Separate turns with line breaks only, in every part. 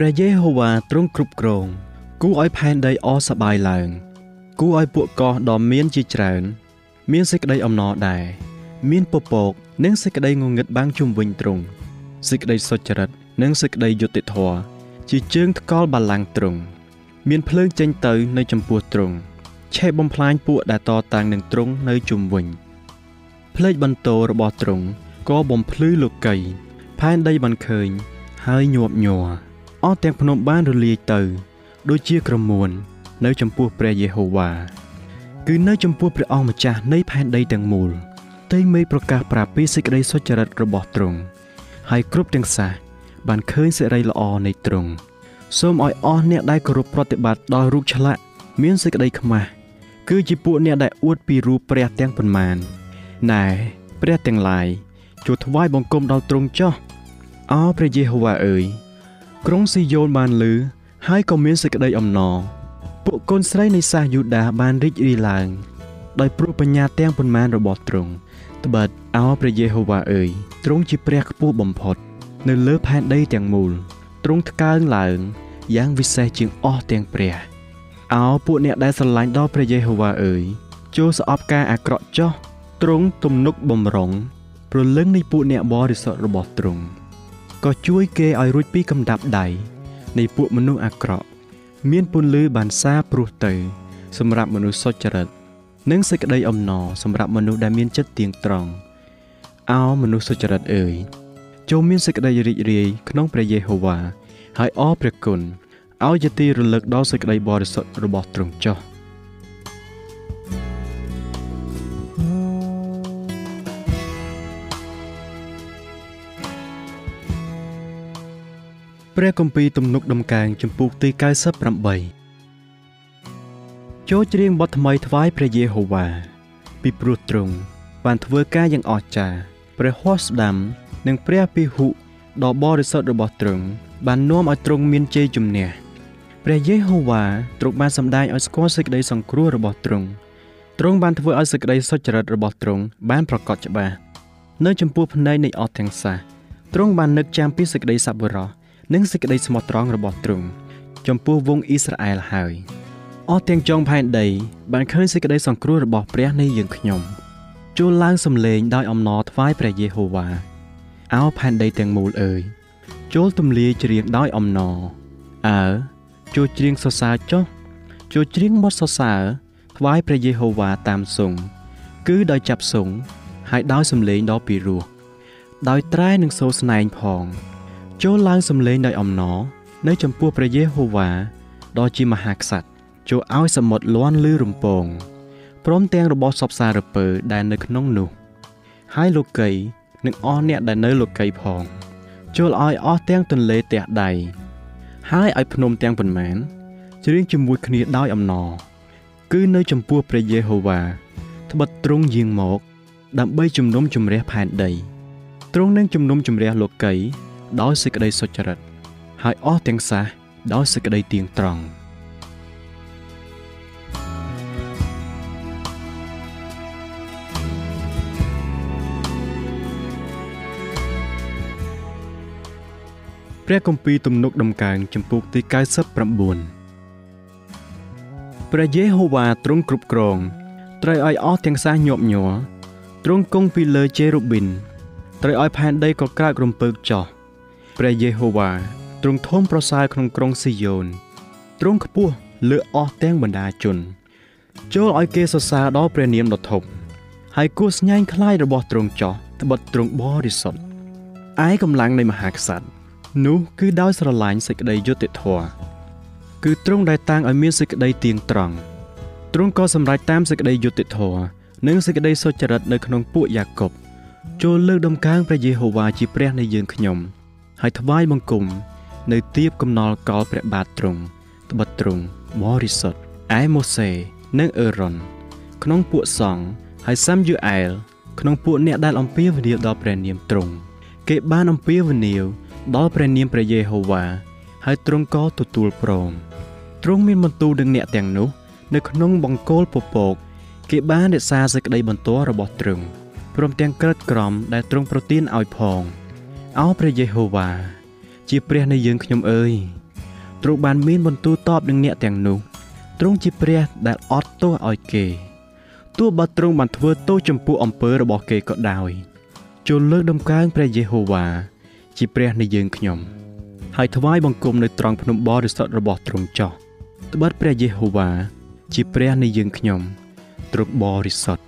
ព្រះយេហូវ៉ាទ្រង់គ្រប់គ្រង គូឲ្យផែនដីអសបាយឡើង គូឲ្យពួកកោះដ៏មានជាច្រើន មានសេចក្តីអំណរដែរមានពពក និងសេចក្តីងងឹតបាំងជុំវិញទ្រង់សេចក្តីសុចរិតនិងសេចក្តីយុត្តិធម៌ជាជើងថ្កល់បល្ល័ង្កទ្រង់មានភ្លើងចេញទៅនៅចំពោះទ្រង់ឆេះបំផ្លាញពួកដែលតតាំងនឹងទ្រង់នៅជុំវិញ។ភ្លេចបន្ទោរបស់ទ្រង់ក៏បំភ្លឺលោកី ផែនដីបានឃើញហើយញាប់ញ័រ អស់ទាំងភ្នំបានរលាយទៅ ដូចជាក្រមួន នៅចំពោះព្រះយេហូវ៉ាគឺនៅចំពោះព្រះអង្គម្ចាស់នៃផែនដីទាំងមូលតែមេប្រកាសប្រាប់ពីសេចក្តីសុចរិតរបស់ទ្រង់ហើយគ្រប់ទាំងសះបានឃើញសេរីល្អនៃទ្រង់សូមឲ្យអស់អ្នកដែលគោរពប្រតិបត្តិដល់រូបឆ្លាក់មានសេចក្តីខ្មាស់គឺជាពួកអ្នកដែលអួតពីរូបព្រះទាំងប៉ុន្មានណែព្រះទាំងឡាយជួថ្វាយបង្គំដល់ទ្រង់ចោះអោព្រះយេហូវ៉ាអើយ ក្រុងស៊ីយ៉ូនបានលឺហើយក៏មានសេចក្តីអំណរពួកកូនស្រីនៃសាសយូដាបានរីករាយឡើង ដោយព្រោះបញ្ញាទាំងប៉ុន្មានរបស់ទ្រង់ត្បិតអោព្រះយេហូវ៉ាអើយទ្រង់ជាព្រះខ្ពស់បំផុត នៅលើផែនដីទាំងមូលទ្រង់ថ្កើងឡើង យ៉ាងវិសេសជាងអស់ទាំងព្រះអោពួកអ្នកដែលស្រឡាញ់ដល់ព្រះយេហូវ៉ាអើយចូលស្អប់ការអាក្រក់ចោះទ្រង់ទំនុកបំរុងព្រលឹងនៃពួកអ្នកបរិសុទ្ធរបស់ទ្រង់ ក៏ជួយគេឲ្យរួចពីកំដាប់ដៃនៃពួកមនុស្សអាក្រក់ មានពន្លឺបានសារព្រោះទៅ សម្រាប់មនុស្សសុចរិត និងសេចក្តីអំណរសម្រាប់មនុស្សដែលមានចិត្តទៀងត្រង់អោមនុស្សសុចរិតអើយចូលមានសេចក្តីរីករាយក្នុងព្រះយេហូវ៉ាហើយអរព្រះគុណឲ្យជាទីរលឹកដល់សេចក្តីបរិសុទ្ធរបស់ទ្រង់ចោះ ព្រះគម្ពីរទំនុកដំកើងចំពុកទី98ចូលច្រៀងបទថ្មីថ្វាយព្រះយេហូវ៉ាពីព្រោះទ្រង់បានធ្វើការយ៉ាងអស្ចារ្យព្រះហស្តស្ដាំនិងព្រះពិហុដ៏បរិសុទ្ធរបស់ទ្រង់បាននាំឲ្យទ្រង់មានជ័យជំនះព្រះយេហូវ៉ាទ្រង់បានសម្ដែងឲ្យស្គាល់សេចក្តីសង្គ្រោះរបស់ទ្រង់ទ្រង់បានធ្វើឲ្យសេចក្តីសុចរិតរបស់ទ្រង់បានប្រកបច្បាស់នៅចំពោះភ្នែកនៃអស់ទាំងសះទ្រង់បាននឹកចាំពីសេចក្តីសប្បុរស និងសេចក្តីស្មោះត្រង់របស់ទ្រង់ចំពោះវងអ៊ីស្រាអែលហើយអស់ទាំងចុងផែនដីបានឃើញសេចក្តីសង្គ្រោះរបស់ព្រះនៃយើងខ្ញុំចូលឡើងសំឡេងដោយអំណរថ្វាយព្រះយេហូវ៉ាអោផែនដីទាំងមូលអើយចូលទំលាយច្រៀងដោយអំណរអើចូលច្រៀងសរសើរចុះចូលច្រៀងបទសរសើរថ្វាយព្រះយេហូវ៉ាតាមសង្ឃគឺដោយចាប់សង្ឃហើយដោយសំឡេងដ៏ពីរោះដោយត្រែនិងសូរស្នែងផង ចូលឡើងសំឡេងដោយអំណរនៅចំពោះព្រះយេហូវ៉ាដ៏ជាមហាក្សត្រចូលឲ្យសមុទ្រលាន់លឺរំពងព្រមទាំងរបស់សពសារពើដែលនៅក្នុងនោះហើយលោកីនិងអស់អ្នកដែលនៅលោកីផងចូលឲ្យអស់ទាំងទន្លេទះដៃហើយឲ្យភ្នំទាំងប៉ុន្មានច្រៀងជាមួយគ្នាដោយអំណរគឺនៅចំពោះព្រះយេហូវ៉ាត្បិតទ្រង់យាងមក ដើម្បីជំនុំជម្រះផែនដីទ្រង់នឹងជំនុំជម្រះលោកី ដោយសេចក្តីសុចរិតហើយអស់ទាំងសះដោយសេចក្តីទៀងត្រង់ព្រះគម្ពីរទំនុកដំកើងចំពុកទី99ព្រះយេហូវ៉ាទ្រង់គ្រប់គ្រងត្រូវឲ្យអស់ទាំងសះញាប់ញ័រទ្រង់គង់ពីលើជេរូប៊ីនត្រូវឲ្យផែនដីក៏ក្រើករំពើកចោះ ព្រះយេហូវ៉ាទ្រង់ធំប្រសើរក្នុងក្រុងស៊ីយ៉ូនទ្រង់ខ្ពស់លើអស់ទាំងបណ្ដាជនចូលឲ្យគេសរសើរដល់ព្រះនាមដ៏ធំហើយគួរស្ញែងខ្លាយរបស់ទ្រង់ចោះត្បិតទ្រង់បរិសុទ្ធឯកម្លាំងនៃមហាក្សត្រនោះគឺដោយស្រឡាញ់សេចក្តីយុត្តិធម៌គឺទ្រង់ដែលតាំងឲ្យមានសេចក្តីទៀងត្រង់ទ្រង់ក៏សម្រេចតាមសេចក្តីយុត្តិធម៌និងសេចក្តីសុចរិតនៅក្នុងពួកយ៉ាកុបចូលលើកដំកើងព្រះយេហូវ៉ាជាព្រះនៃយើងខ្ញុំ ហើយថ្វាយបង្គំនៅទៀបកំណល់កលព្រះបាទទ្រង់ត្បិតទ្រង់បរិសុទ្ធឯម៉ូសេនិងអេរ៉ុនក្នុងពួកសង្ឃហើយសាំយូអែលក្នុងពួកអ្នកដែលអំពាវនាវដល់ព្រះនាមទ្រង់គេបានអំពាវនាវដល់ព្រះនាមព្រះយេហូវ៉ាហើយទ្រង់ក៏ទទួលព្រមទ្រង់មានបន្ទូលនឹងអ្នកទាំងនោះ នៅក្នុងបង្គោលពពក គេបានរក្សាសេចក្តីបន្ទាល់របស់ទ្រង់ព្រមទាំងក្រិតក្រមដែលទ្រង់ប្រទានឲ្យផង អោព្រះយេហូវ៉ាជាព្រះនៃយើងខ្ញុំអើយទ្រង់បានមានបន្ទូលតបនឹងអ្នកទាំងនោះទ្រង់ជាព្រះដែលអត់ទោសឲ្យគេទោះបើទ្រង់បានធ្វើទោសចំពោះអំពើរបស់គេក៏ដោយចូលលើកដំកើងព្រះយេហូវ៉ាជាព្រះនៃយើងខ្ញុំហើយថ្វាយបង្គំនៅត្រង់ភ្នំបរិសុទ្ធរបស់ទ្រង់ចោះត្បិតព្រះយេហូវ៉ាជាព្រះនៃយើងខ្ញុំទ្រង់បរិសុទ្ធ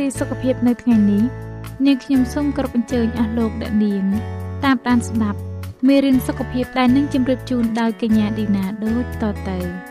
នៅក្នុងនីតិសុខភាពនៅថ្ងៃនេះនាងខ្ញុំសូមគោរពអញ្ជើញអស់លោកអ្នកនាងតាមដានស្ដាប់មេរៀនសុខភាពដែលនឹងជម្រាបជូនដោយកញ្ញាឌីណាដូចតទៅ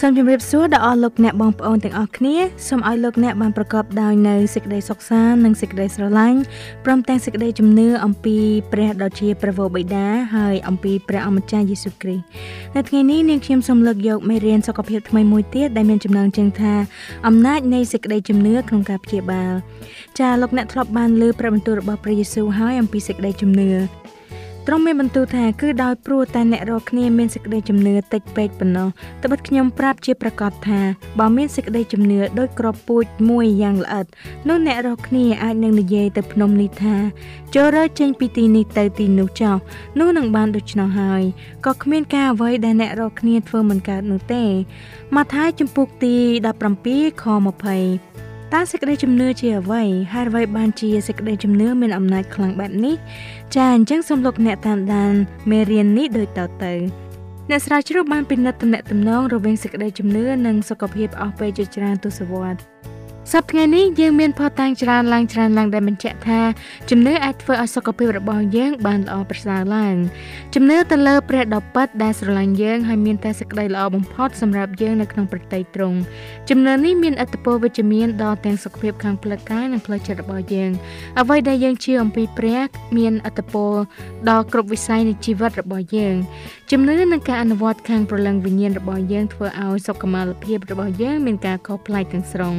សូមជម្រាបសួរដល់អស់លោកអ្នកបងប្អូនទាំងអស់គ្នាសូមឲ្យលោកអ្នកបានប្រកបដោយនៅសេចក្តីសុខសាន្តនិងសេចក្តីស្រឡាញ់ព្រមទាំងសេចក្តីជំនឿអំពីព្រះដ៏ជាព្រះវរបិតាហើយអំពីព្រះអម្ចាស់យេស៊ូវគ្រីស្ទនៅថ្ងៃនេះនាងខ្ញុំសូមលើកយកមេរៀនសុខភាពថ្មីមួយទៀតដែលមានចំណងជើងថាអំណាចនៃសេចក្តីជំនឿក្នុងការព្យាបាលចាលោកអ្នកធ្លាប់បានលើព្រះបន្ទូលរបស់ព្រះយេស៊ូវហើយអំពីសេចក្តីជំនឿ ទ្រង់មានបន្ទូលថាគឺដោយព្រោះតែអ្នករាល់គ្នាមានសេចក្តីជំនឿតិចពេកប៉ុណ្ណោះត្បិតខ្ញុំប្រាប់ជាប្រកាសថាបើមានសេចក្តីជំនឿដោយក្របពូជមួយយ៉ាងល្អិតនោះអ្នករាល់គ្នាអាចនឹងនិយាយទៅភ្នំនេះថាចូលរើចេញពីទីនេះទៅទីនោះចោលនោះនឹងបានដូច្នោះហើយក៏គ្មានការអ្វីដែលអ្នករាល់គ្នាធ្វើមិនកើតនោះទេម៉ាថាយជំពូកទី17ខ20 តើសេចក្តីជំនឿជាអ្វីហើយអ្វីបានជាសេចក្តីជំនឿមានអំណាចខ្លាំងបែបនេះចាអញ្ចឹងសូមលោកអ្នកតាមដានមេរៀននេះដូចតទៅអ្នកស្រាវជ្រាវបានពិនិត្យទំនាក់ទំនងរវាងសេចក្តីជំនឿនិងសុខភាពអស់ពេលជាច្រើនទសវត្សរ៍ សប្តាហ៍នេះយើងមានផតាំងច្រើនឡើងច្រើនឡើងដែលបញ្ជាក់ថាជំនឿអាចធ្វើឲ្យសុខភាពរបស់យើងបានល្អប្រសើរឡើងជំនឿទៅលើព្រះដ៏ពិតដែលស្រឡាញ់យើងហើយមានតែសេចក្តីល្អបំផុតសម្រាប់យើងនៅក្នុងប្រតិទ្រង់ជំនឿនេះមានឥទ្ធិពលវិជ្ជមានដល់ទាំងសុខភាពខាងផ្លូវកាយនិងផ្លូវចិត្តរបស់យើងអ្វីដែលយើងជឿអំពីព្រះមានឥទ្ធិពលដល់គ្រប់វិស័យនៃជីវិតរបស់យើងជំនឿនិងការអនុវត្តខាងព្រលឹងវិញ្ញាណរបស់យើងធ្វើឲ្យសុខុមាលភាពរបស់យើងមានការខុសប្លែកទាំងស្រុង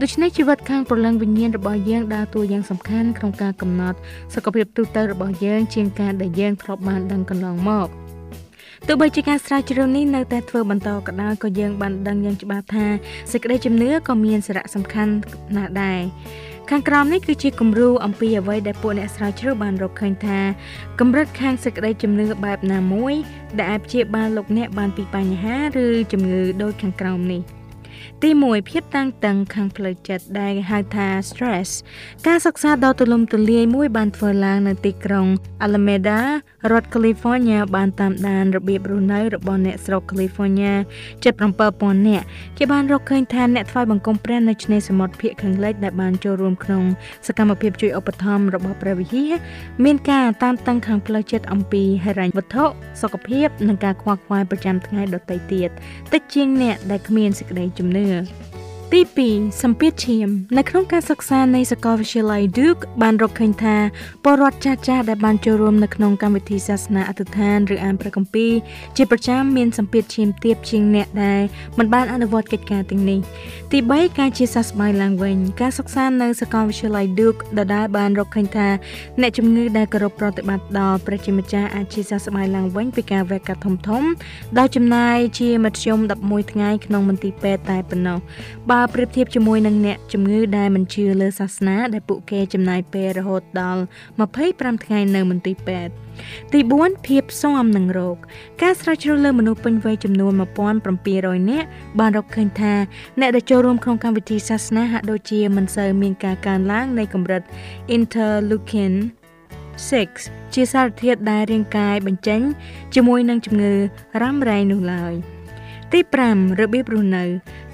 ដូច្នេះជីវិតខាងព្រលឹងវិញ្ញាណរបស់យើងដើរតួយ៉ាងសំខាន់ក្នុងការកំណត់សុខភាពទូទៅរបស់យើងជាងការដែលយើងធ្លាប់បានដឹងកន្លងមកទោះបីជាការស្រាវជ្រាវនេះនៅតែធ្វើបន្តក៏ដោយក៏យើងបានដឹងយ៉ាងច្បាស់ថាសេចក្តីជំនឿក៏មានសារៈសំខាន់ណាស់ដែរ ខាងក្រោមនេះគឺជាគំរូអំពីអ្វីដែលពួកអ្នកស្រាវជ្រាវបានរកឃើញថាកម្រិតខាងសេចក្តីជំនឿបែបណាមួយដែលអាចព្យាបាលលោកអ្នកបានពីបញ្ហាឬជំងឺដូចខាងក្រោមនេះ។ ទី1ភាពតាំងតឹងខាងផ្លូវចិត្តដែលហៅថា stress ការសិក្សាដ៏ទូលំទូលាយមួយបានធ្វើឡើងនៅទីក្រុង Alameda រដ្ឋ California បានតាមដានរបៀបរស់នៅរបស់អ្នកស្រុក California 77,000នាក់គេបានរកឃើញថាអ្នកថ្វាយបង្គំព្រះនៅឆ្នេរសមុទ្រភាគខាងលិចដែលបានចូលរួមក្នុងសកម្មភាពជួយឧបត្ថម្ភរបស់ព្រះវិហារមានការតានតឹងខាងផ្លូវចិត្តអំពីហិរញ្ញវត្ថុសុខភាពនិងការខ្វល់ខ្វាយប្រចាំថ្ងៃដទៃទៀតតិចជាងអ្នកដែលគ្មានសេចក្តីជំនឿ ទី2សម្ពាធឈាមនៅក្នុងការសិក្សានៃសាកលវិទ្យាល័យ Duke បានរកឃើញថាពលរដ្ឋចាស់ចាស់ដែលបានចូលរួមនៅក្នុងកម្មវិធីសាសនាអធិដ្ឋានឬអានព្រះគម្ពីរជាប្រចាំមានសម្ពាធឈាមទាបជាងអ្នកដែលមិនបានអនុវត្តកិច្ចការទាំងនេះទី3ការជាសះស្បើយឡើងវិញការសិក្សានៅសាកលវិទ្យាល័យ Duke ដដែលបានរកឃើញថាអ្នកជំងឺដែលគោរពប្រតិបត្តិដល់ព្រះជាម្ចាស់អាចជាសះស្បើយឡើងវិញពីការវះកាត់ធំធំដោយចំណាយជាមធ្យម11ថ្ងៃក្នុងមន្ទីរពេទ្យតែប៉ុណ្ណោះបើប្រៀបធៀបជាមួយនឹងអ្នកជំងឺដែលមិនជឿលើសាសនាដែលពួកគេចំណាយពេលរហូតដល់25ថ្ងៃនៅមន្ទីរពេទ្យទី4ភាពស៊ាំនឹងរោគការស្រាវជ្រាវលើមនុស្សពេញវ័យចំនួន1700នាក់បានរកឃើញថាអ្នកដែលចូលរួមក្នុងកម្មវិធីសាសនាហាក់ដូចជាមិនសូវមានការកើនឡើងនៃកម្រិត interleukin 6ជាសារធាតុដែលរាងកាយបញ្ចេញជាមួយនឹងជំងឺរ៉ាំរ៉ៃនោះឡើយ។ ទី5របៀបរស់នៅ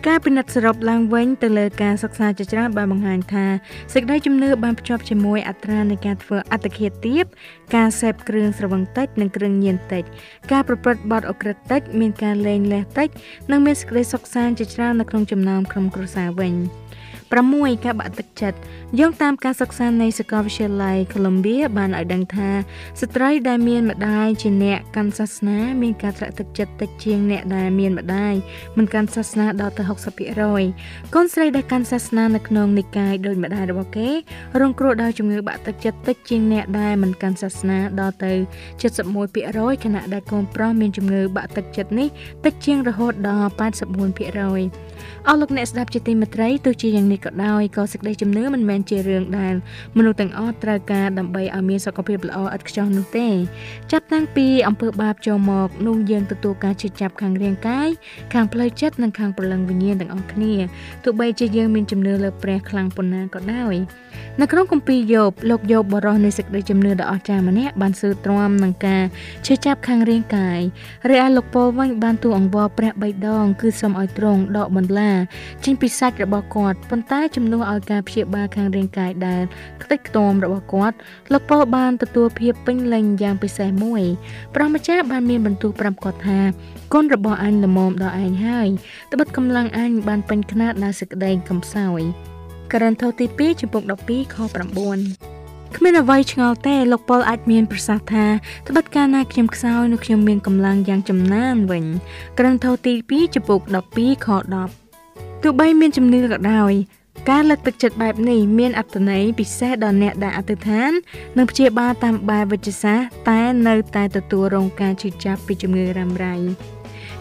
ការពិនិត្យសរុបឡើងវិញទៅលើការសិក្សាជាច្រើនបានបង្ហាញថាសេចក្តីជំនឿបានភ្ជាប់ជាមួយអត្រានៃការធ្វើអត្តឃាតទាបការសេពគ្រឿងស្រវឹងតិចនិងគ្រឿងញៀនតិចការប្រព្រឹត្តបទអក្រិតតិចមានការលេងលះតិចនិងមានសេចក្តីសុខសាន្តជាច្រើននៅក្នុងចំណោមក្រុមគ្រួសារវិញ។ 6ការបាក់ទឹកចិត្តយោងតាមការសិក្សានៃសាកលវិទ្យាល័យ Columbia បានឲ្យដឹងថាស្ត្រីដែលមានម្ដាយជាអ្នកកាន់សាសនាមានការធ្លាក់ទឹកចិត្តតិចជាងអ្នកដែលមានម្ដាយមិនកាន់សាសនាដល់ទៅ60%កូនស្រីដែលកាន់សាសនានៅក្នុងនិកាយដូចម្ដាយរបស់គេរងគ្រោះដោយជំងឺបាក់ទឹកចិត្តតិចជាងអ្នកដែលមិនកាន់សាសនាដល់ទៅ71%ខណៈដែលកូនប្រុសមានជំងឺបាក់ទឹកចិត្តនេះតិចជាងរហូតដល់84%អស់លោកអ្នកស្ដាប់ជាទីមេត្រីទោះជាយ៉ាងនេះក៏ដោយក៏សេចក្តីជំនឿមិនមែនជារឿងដែលមនុស្សទាំងអស់ត្រូវការដើម្បីឲ្យមានសុខភាពល្អឥតខ្ចោះនោះទេចាប់តាំងពីអំពើបាបចូលមកនោះយើងទទួលការជិះចាប់ខាងរាងកាយខាងផ្លូវចិត្តនិងខាងព្រលឹងវិញ្ញាណទាំងអស់គ្នាទោះបីជាយើងមានជំនឿលើព្រះខ្លាំងប៉ុណ្ណាក៏ដោយនៅក្នុងគម្ពីរយោបលោកយោបបរោះនៃសេចក្តីជំនឿដ៏អស្ចារ្យម្នាក់បានស៊ើទ្រាំនឹងការឈឺចាប់ខាងរាងកាយរីឯលោកពោវិញបានទូអង្វរព្រះបីដងគឺសូមឲ្យទ្រង់ដកបន្លាចេញពីសាច់របស់គាត់ប៉ុន្តែជំនួសឲ្យការព្យាបាលខាងរាងកាយដែលខ្ទេចខ្ទាំរបស់គាត់លោកពោបានទទួលភាពពេញលេញយ៉ាងពិសេសមួយព្រះម្ចាស់បានមានបន្ទូលប្រាប់គាត់ថាកូនរបស់អញល្មមដល់ឯងហើយត្បិតកម្លាំងអញបានពេញខ្នាតដល់សេចក្តីកំសោយករណីទី2ចំពុក12ខ9គ្មានអ្វីឆ្ងល់ទេលោកប៉ុលអាចមានប្រសាសន៍ថាត្បិតកាលណាខ្ញុំខ្សោយនោះខ្ញុំមានកម្លាំងយ៉ាងចំណានវិញ ក្រឹងថោទី2ចំពុក12ខ10 ទោះបីមានជំនឿក៏ដោយការលើកទឹកចិត្តបែបនេះមានអត្ថន័យពិសេសដល់អ្នកដែលអធិដ្ឋាន និងព្យាបាលតាមបែបវិទ្យាសាស្ត្រតែនៅតែទទួលរងការឈឺចាប់ពីជំងឺរ៉ាំរ៉ៃ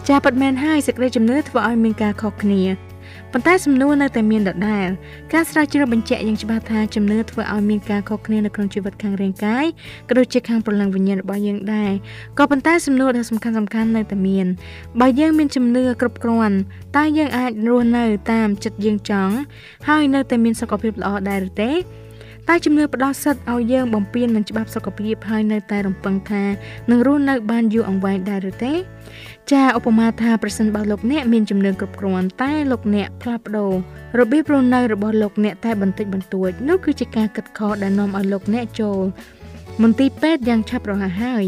ចាប៉ិតមែនហើយសេចក្តីជំនឿធ្វើឲ្យមានការខុសគ្នា ប៉ុន្តែសំណួរនៅតែមានដដែលការស្រាវជ្រាវបញ្ជាក់យ៉ាងច្បាស់ថាជំនឿធ្វើឲ្យមានការខុសគ្នានៅក្នុងជីវិតខាងរាងកាយក៏ដូចជាខាងព្រលឹងវិញ្ញាណរបស់យើងដែរក៏ប៉ុន្តែសំណួរដ៏សំខាន់សំខាន់នៅតែមានបើយើងមានជំនឿគ្រប់គ្រាន់តើយើងអាចរស់នៅតាមចិត្តយើងចង់ហើយនៅតែមានសុខភាពល្អដែរឬទេតែជំនឿផ្ដោតសិទ្ធឲ្យយើងបំពេញនឹងច្បាប់សុខភាពហើយនៅតែរំពឹងថានឹងរស់នៅបានយូរអង្វែងដែរឬទេ ចាឧបមាថាប្រសិនបើលោកអ្នកមានជំនឿគ្រប់គ្រាន់តែលោកអ្នកផ្លាស់ប្ដូររបៀបរស់នៅរបស់លោកអ្នកតែបន្តិចបន្តួចនោះគឺជាការគិតខុសដែលនាំឲ្យលោកអ្នកចូល មន្ទីរពេទ្យយ៉ាងឆាប់រហ័សហើយ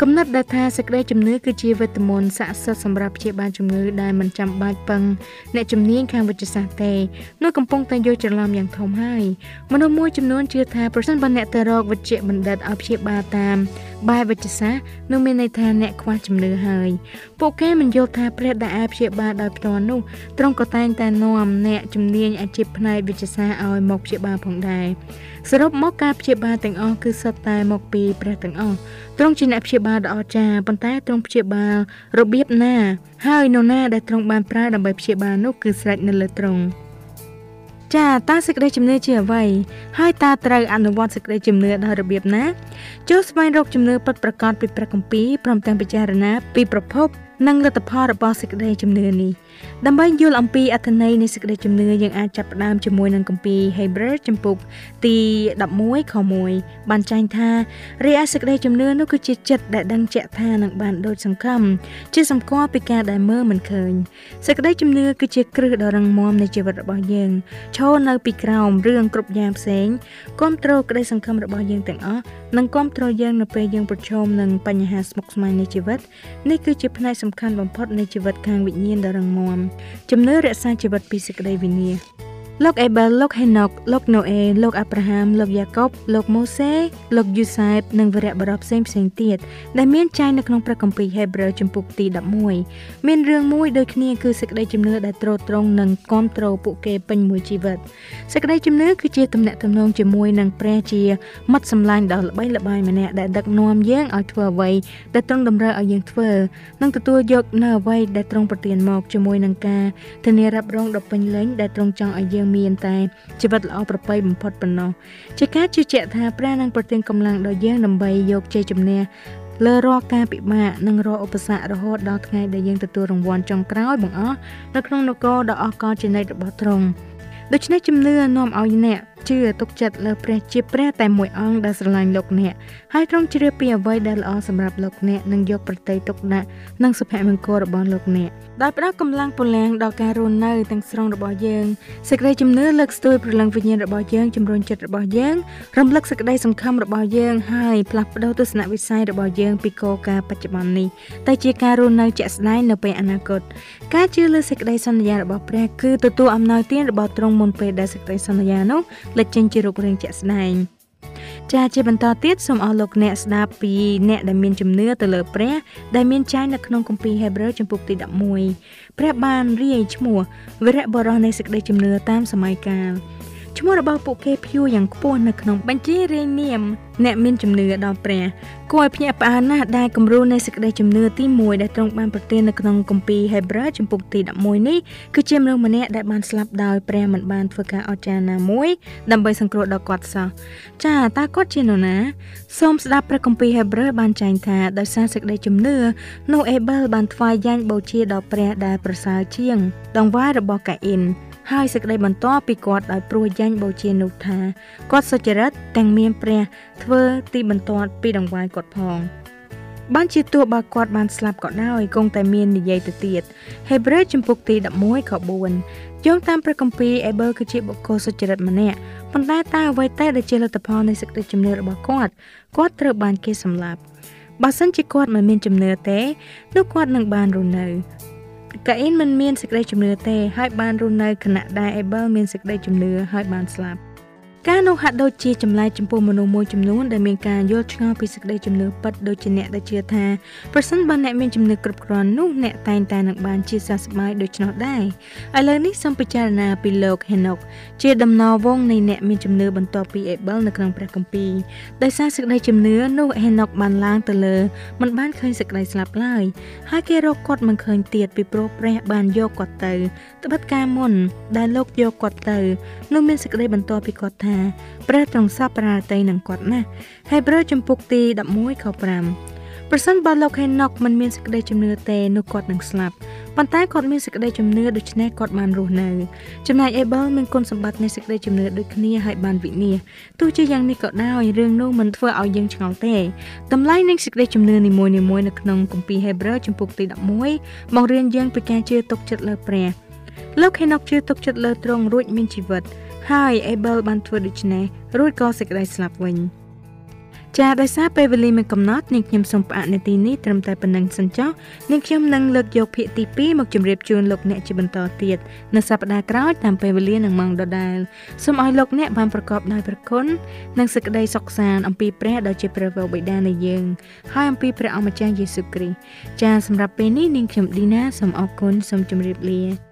កំណត់ដែលថាសេចក្តីជំនឿគឺជាវេទមន្តស័ក្តិសិទ្ធិសម្រាប់ព្យាបាលជំងឺដែលមិនចាំបាច់ពឹងអ្នកជំនាញខាងវិទ្យាសាស្ត្រទេនោះកំពុងតែយល់ច្រឡំយ៉ាងធំហើយមនុស្សមួយចំនួនជឿថាប្រសិនបើអ្នកទៅរកវិជ្ជបណ្ឌិតឲ្យព្យាបាលតាមបែបវិទ្យាសាស្ត្រនោះមានន័យថាអ្នកខ្វះជំនឿហើយពួកគេមិនយល់ថាព្រះដែលអាចព្យាបាលដោយផ្ទាល់នោះទ្រង់ក៏តែងតែនាំអ្នកជំនាញអាជីពផ្នែកវិទ្យាសាស្ត្រឲ្យមកព្យាបាលផងដែរសរុបមកការព្យាបាលទាំងអស់គឺសុទ្ធតែមកពីព្រះទាំងអស់ទ្រង់ជាអ្នកព្យាបាលដ៏អស្ចារ្យប៉ុន្តែទ្រង់ព្យាបាលរបៀបណា ហើយនរណាដែលទ្រង់បានប្រើដើម្បីព្យាបាលនោះគឺស្រេចនៅលើទ្រង់ចាតើសេចក្តីជំនឿជាអ្វីហើយតើត្រូវអនុវត្តសេចក្តីជំនឿដោយរបៀបណាចូលស្វែងរកជំនឿពិតប្រាកដពីព្រះគម្ពីរព្រមទាំងពិចារណាពីប្រភពនិងលទ្ធផលរបស់សេចក្តីជំនឿនេះ ដើម្បីយល់អំពីអត្ថន័យនៃសេចក្តីជំនឿយើងអាចចាប់ផ្ដើមជាមួយនឹងគម្ពីរ Hebrew ចំពុកទី11ខ1បានចែងថារីឯសេចក្តីជំនឿនោះគឺជាចិត្តដែលដឹងជាក់ថានឹងបានដូចសង្ឃឹមជាសម្គាល់ពីការដែលមើលមិនឃើញសេចក្តីជំនឿគឺជាគ្រឹះដ៏រឹងមាំនៃជីវិតរបស់យើងឈរនៅពីក្រោមរឿងគ្រប់យ៉ាងផ្សេងគ្រប់គ្រងក្តីសង្ឃឹមរបស់យើងទាំងអស់និងគ្រប់គ្រងយើងនៅពេលយើងប្រឈមនឹងបញ្ហាស្មុគស្មាញនៃជីវិតនេះគឺជាផ្នែកសំខាន់បំផុតនៃជីវិតខាងវិញ្ញាណដ៏រឹងមាំជំនឿរក្សាជីវិតពីសេចក្តីវិនាស លោកអេបែលលោកហេណុកលោកណូអេលោកអាប់រ៉ាហាំលោកយ៉ាកុបលោកម៉ូសេលោកយូសែបនិងវីរៈបរិបផ្សេងផ្សេងទៀតដែលមានចែងនៅក្នុងព្រះគម្ពីរហេព្រើរជំពូកទី11មានរឿងមួយដូចគ្នាគឺសេចក្តីជំនឿដែលទ្រទ្រង់និងគ្រប់គ្រងពួកគេពេញមួយជីវិតសេចក្តីជំនឿគឺជាទំនាក់ទំនងជាមួយនឹងព្រះជាមិត្តសម្លាញ់ដ៏ល្បីល្បាញម្នាក់ដែលដឹកនាំយើងឲ្យធ្វើអ្វីដែលទ្រង់តម្រូវឲ្យយើងធ្វើនិងទទួលយកនៅអ្វីដែលទ្រង់ប្រទានមកជាមួយនឹងការធានារ៉ាប់រងដ៏ពេញលេញដែលទ្រង់ចង់ឲ្យយើងមានតែជីវិតល្អប្រពៃបំផុតប៉ុណ្ណោះជាការជឿជាក់ថាព្រះនឹងប្រទានកម្លាំងដល់យើងដើម្បីយកជ័យជំនះលើរាល់ការពិបាកនិងរាល់ឧបសគ្គរហូតដល់ថ្ងៃដែលយើងទទួលរង្វាន់ចុងក្រោយបង្អស់នៅក្នុងនគរដ៏អស្ចារ្យជានិច្ចរបស់ទ្រង់ដូច្នេះជំនឿនាំឲ្យអ្នក ជឿទុកចិត្តលើព្រះជាព្រះតែមួយអង្គដែលស្រឡាញ់លោកអ្នកហើយទ្រង់ជ្រាបពីអ្វីដែលល្អសម្រាប់លោកអ្នកនិងយកប្រតិទុកដាក់និងសុភមង្គលរបស់លោកអ្នកដោយផ្ដល់កម្លាំងពលំដល់ការរស់នៅទាំងស្រុងរបស់យើងសេចក្តីជំនឿលើកស្ទួយព្រលឹងវិញ្ញាណរបស់យើងជំរុញចិត្តរបស់យើងរំលឹកសេចក្តីសង្ឃឹមរបស់យើងហើយផ្លាស់ប្ដូរទស្សនវិស័យរបស់យើងពីគោលការណ៍បច្ចុប្បន្ននេះតែជាការរស់នៅជាក់ស្ដែងនៅពេលអនាគតការជឿលើសេចក្តីសន្យារបស់ព្រះគឺទទួលអំណោយទានរបស់ទ្រង់មុនពេលដែលសេចក្តីសន្យានោះលេចចេញជារូបរាងជាក់ស្ដែងចាជាបន្តទៀតសូមអស់លោកអ្នកស្ដាប់ពីអ្នកដែលមានជំនឿទៅលើព្រះដែលមានចែងនៅក្នុងគម្ពីរហេព្រើរចំពុកទី11ព្រះបានរាយឈ្មោះវីរៈបរិះនៃសេចក្តីជំនឿតាមសម័យកាល ឈ្មោះរបស់ពួកគេព្យួរយ៉ាងខ្ពស់នៅក្នុងបញ្ជីរាយនាមអ្នកមានជំនឿដល់ព្រះគួរឲ្យភ្ញាក់ផ្អើលណាស់ដែលគំរូនៃសេចក្តីជំនឿទី1ដែលទ្រង់បានប្រទាននៅក្នុងគម្ពីរហេព្រើរចំពុកទី11នេះគឺជាមនុស្សម្នាក់ដែលបានស្លាប់ដោយព្រះមិនបានធ្វើការអស្ចារ្យណាមួយដើម្បីសង្គ្រោះដល់គាត់សោះចាតើគាត់ជានរណាសូមស្ដាប់ព្រះគម្ពីរហេព្រើរបានចែងថាដោយសារសេចក្តីជំនឿនោះអេប៊ែលបានថ្វាយយ៉ាញ់បូជាដល់ព្រះដែលប្រសើរជាងដងវាយរបស់កាអ៊ីន ហើយសេចក្តីបន្តពីគាត់ដោយព្រោះយ៉ាញ់បូជានោះថាគាត់សុចរិតទាំងមានព្រះធ្វើទីបន្ទាត់ពីដង្វាយគាត់ផងបានជាទោះបើគាត់បានស្លាប់ក៏ដោយគង់តែមាននិយាយទៅទៀតហេព្រើរចំពុកទី11ខ4យោងតាមព្រះគម្ពីរអេប៊ើគឺជាបុគ្គលសុចរិតម្នាក់ប៉ុន្តែតើអ្វីតែដែលជាលទ្ធផលនៃសេចក្តីជំនឿរបស់គាត់គាត់ត្រូវបានគេសម្លាប់បើសិនជាគាត់មិនមានជំនឿទេនោះគាត់នឹងបានរស់នៅ កាអ៊ីនមិនមានសេចក្តីជំនឿទេ ហើយបានរស់នៅខណៈដែលអេប៊ែលមានសេចក្តីជំនឿហើយបានស្លាប់ ការនោះហាក់ដូចជាចម្លែកចំពោះមនុស្សមួយចំនួនដែលមានការយល់ឆ្ងល់ពីសេចក្តីជំនឿពិតដូចជាអ្នកដែលជឿថាប្រសិនបើអ្នកមានជំនឿគ្រប់គ្រាន់នោះអ្នកតែងតែនឹងបានជាសះស្បើយដូច្នោះដែរឥឡូវនេះសូមពិចារណាពីលោកហេណុកជាដំណរវងនៃអ្នកមានជំនឿបន្ទាប់ពីអេប៊ែលនៅក្នុងព្រះគម្ពីរដោយសារសេចក្តីជំនឿនោះហេណុកបានឡើងទៅលើមិនបានឃើញសេចក្តីស្លាប់ឡើយហើយគេរកគាត់មិនឃើញទៀតពីព្រោះព្រះបានយកគាត់ទៅត្បិតការមុនដែលលោកយកគាត់ទៅនោះមានសេចក្តីបន្ទាប់ពីគាត់ថាព្រះទ្រង់សពប្រាតីនឹងគាត់ណាស់ហេព្រើរចំពុកទី11ខ5ប្រសិនបើលោកហេណុកមិនមានសេចក្តីជំនឿទេនោះគាត់នឹងស្លាប់ប៉ុន្តែគាត់មានសេចក្តីជំនឿដូច្នេះគាត់បានរស់នៅចំណែកអេបលមានគុណសម្បត្តិនៃសេចក្តីជំនឿដូចគ្នាហើយបានវិនាសទោះជាយ៉ាងនេះក៏ដោយរឿងនោះមិនធ្វើឲ្យយើងឆ្ងល់ទេតម្លៃនៃសេចក្តីជំនឿនីមួយៗនៅក្នុងគម្ពីរហេព្រើរចំពុកទី11បង្រៀនយើងពីការជឿទុកចិត្តលើព្រះលោកហេណុកជឿទុកចិត្តលើទ្រង់រួចមានជីវិត ហើយអេបលបានធ្វើដូច្នេះរួចក៏សេចក្តីស្លាប់វិញ។ចាដោយសារពេលវេលាមានកំណត់នាងខ្ញុំសូមផ្អាកនាទីនេះត្រឹមតែប៉ុណ្្នឹងសិនចុះនាងខ្ញុំនឹងលើកយកភាគទី2មកជម្រាបជូនលោកអ្នកជាបន្តទៀតនៅសប្តាហ៍ក្រោយតាមពេលវេលានឹងម៉ោងដដែលសូមឲ្យលោកអ្នកបានប្រកបដោយព្រះគុណនិងសេចក្តីសុខសាន្តអំពីព្រះដ៏ជាព្រះវរបិតានៃយើងហើយអំពីព្រះអម្ចាស់យេស៊ូវគ្រីស្ទចាសម្រាប់ពេលនេះនាងខ្ញុំឌីណាសូមអរគុណសូមជម្រាបលា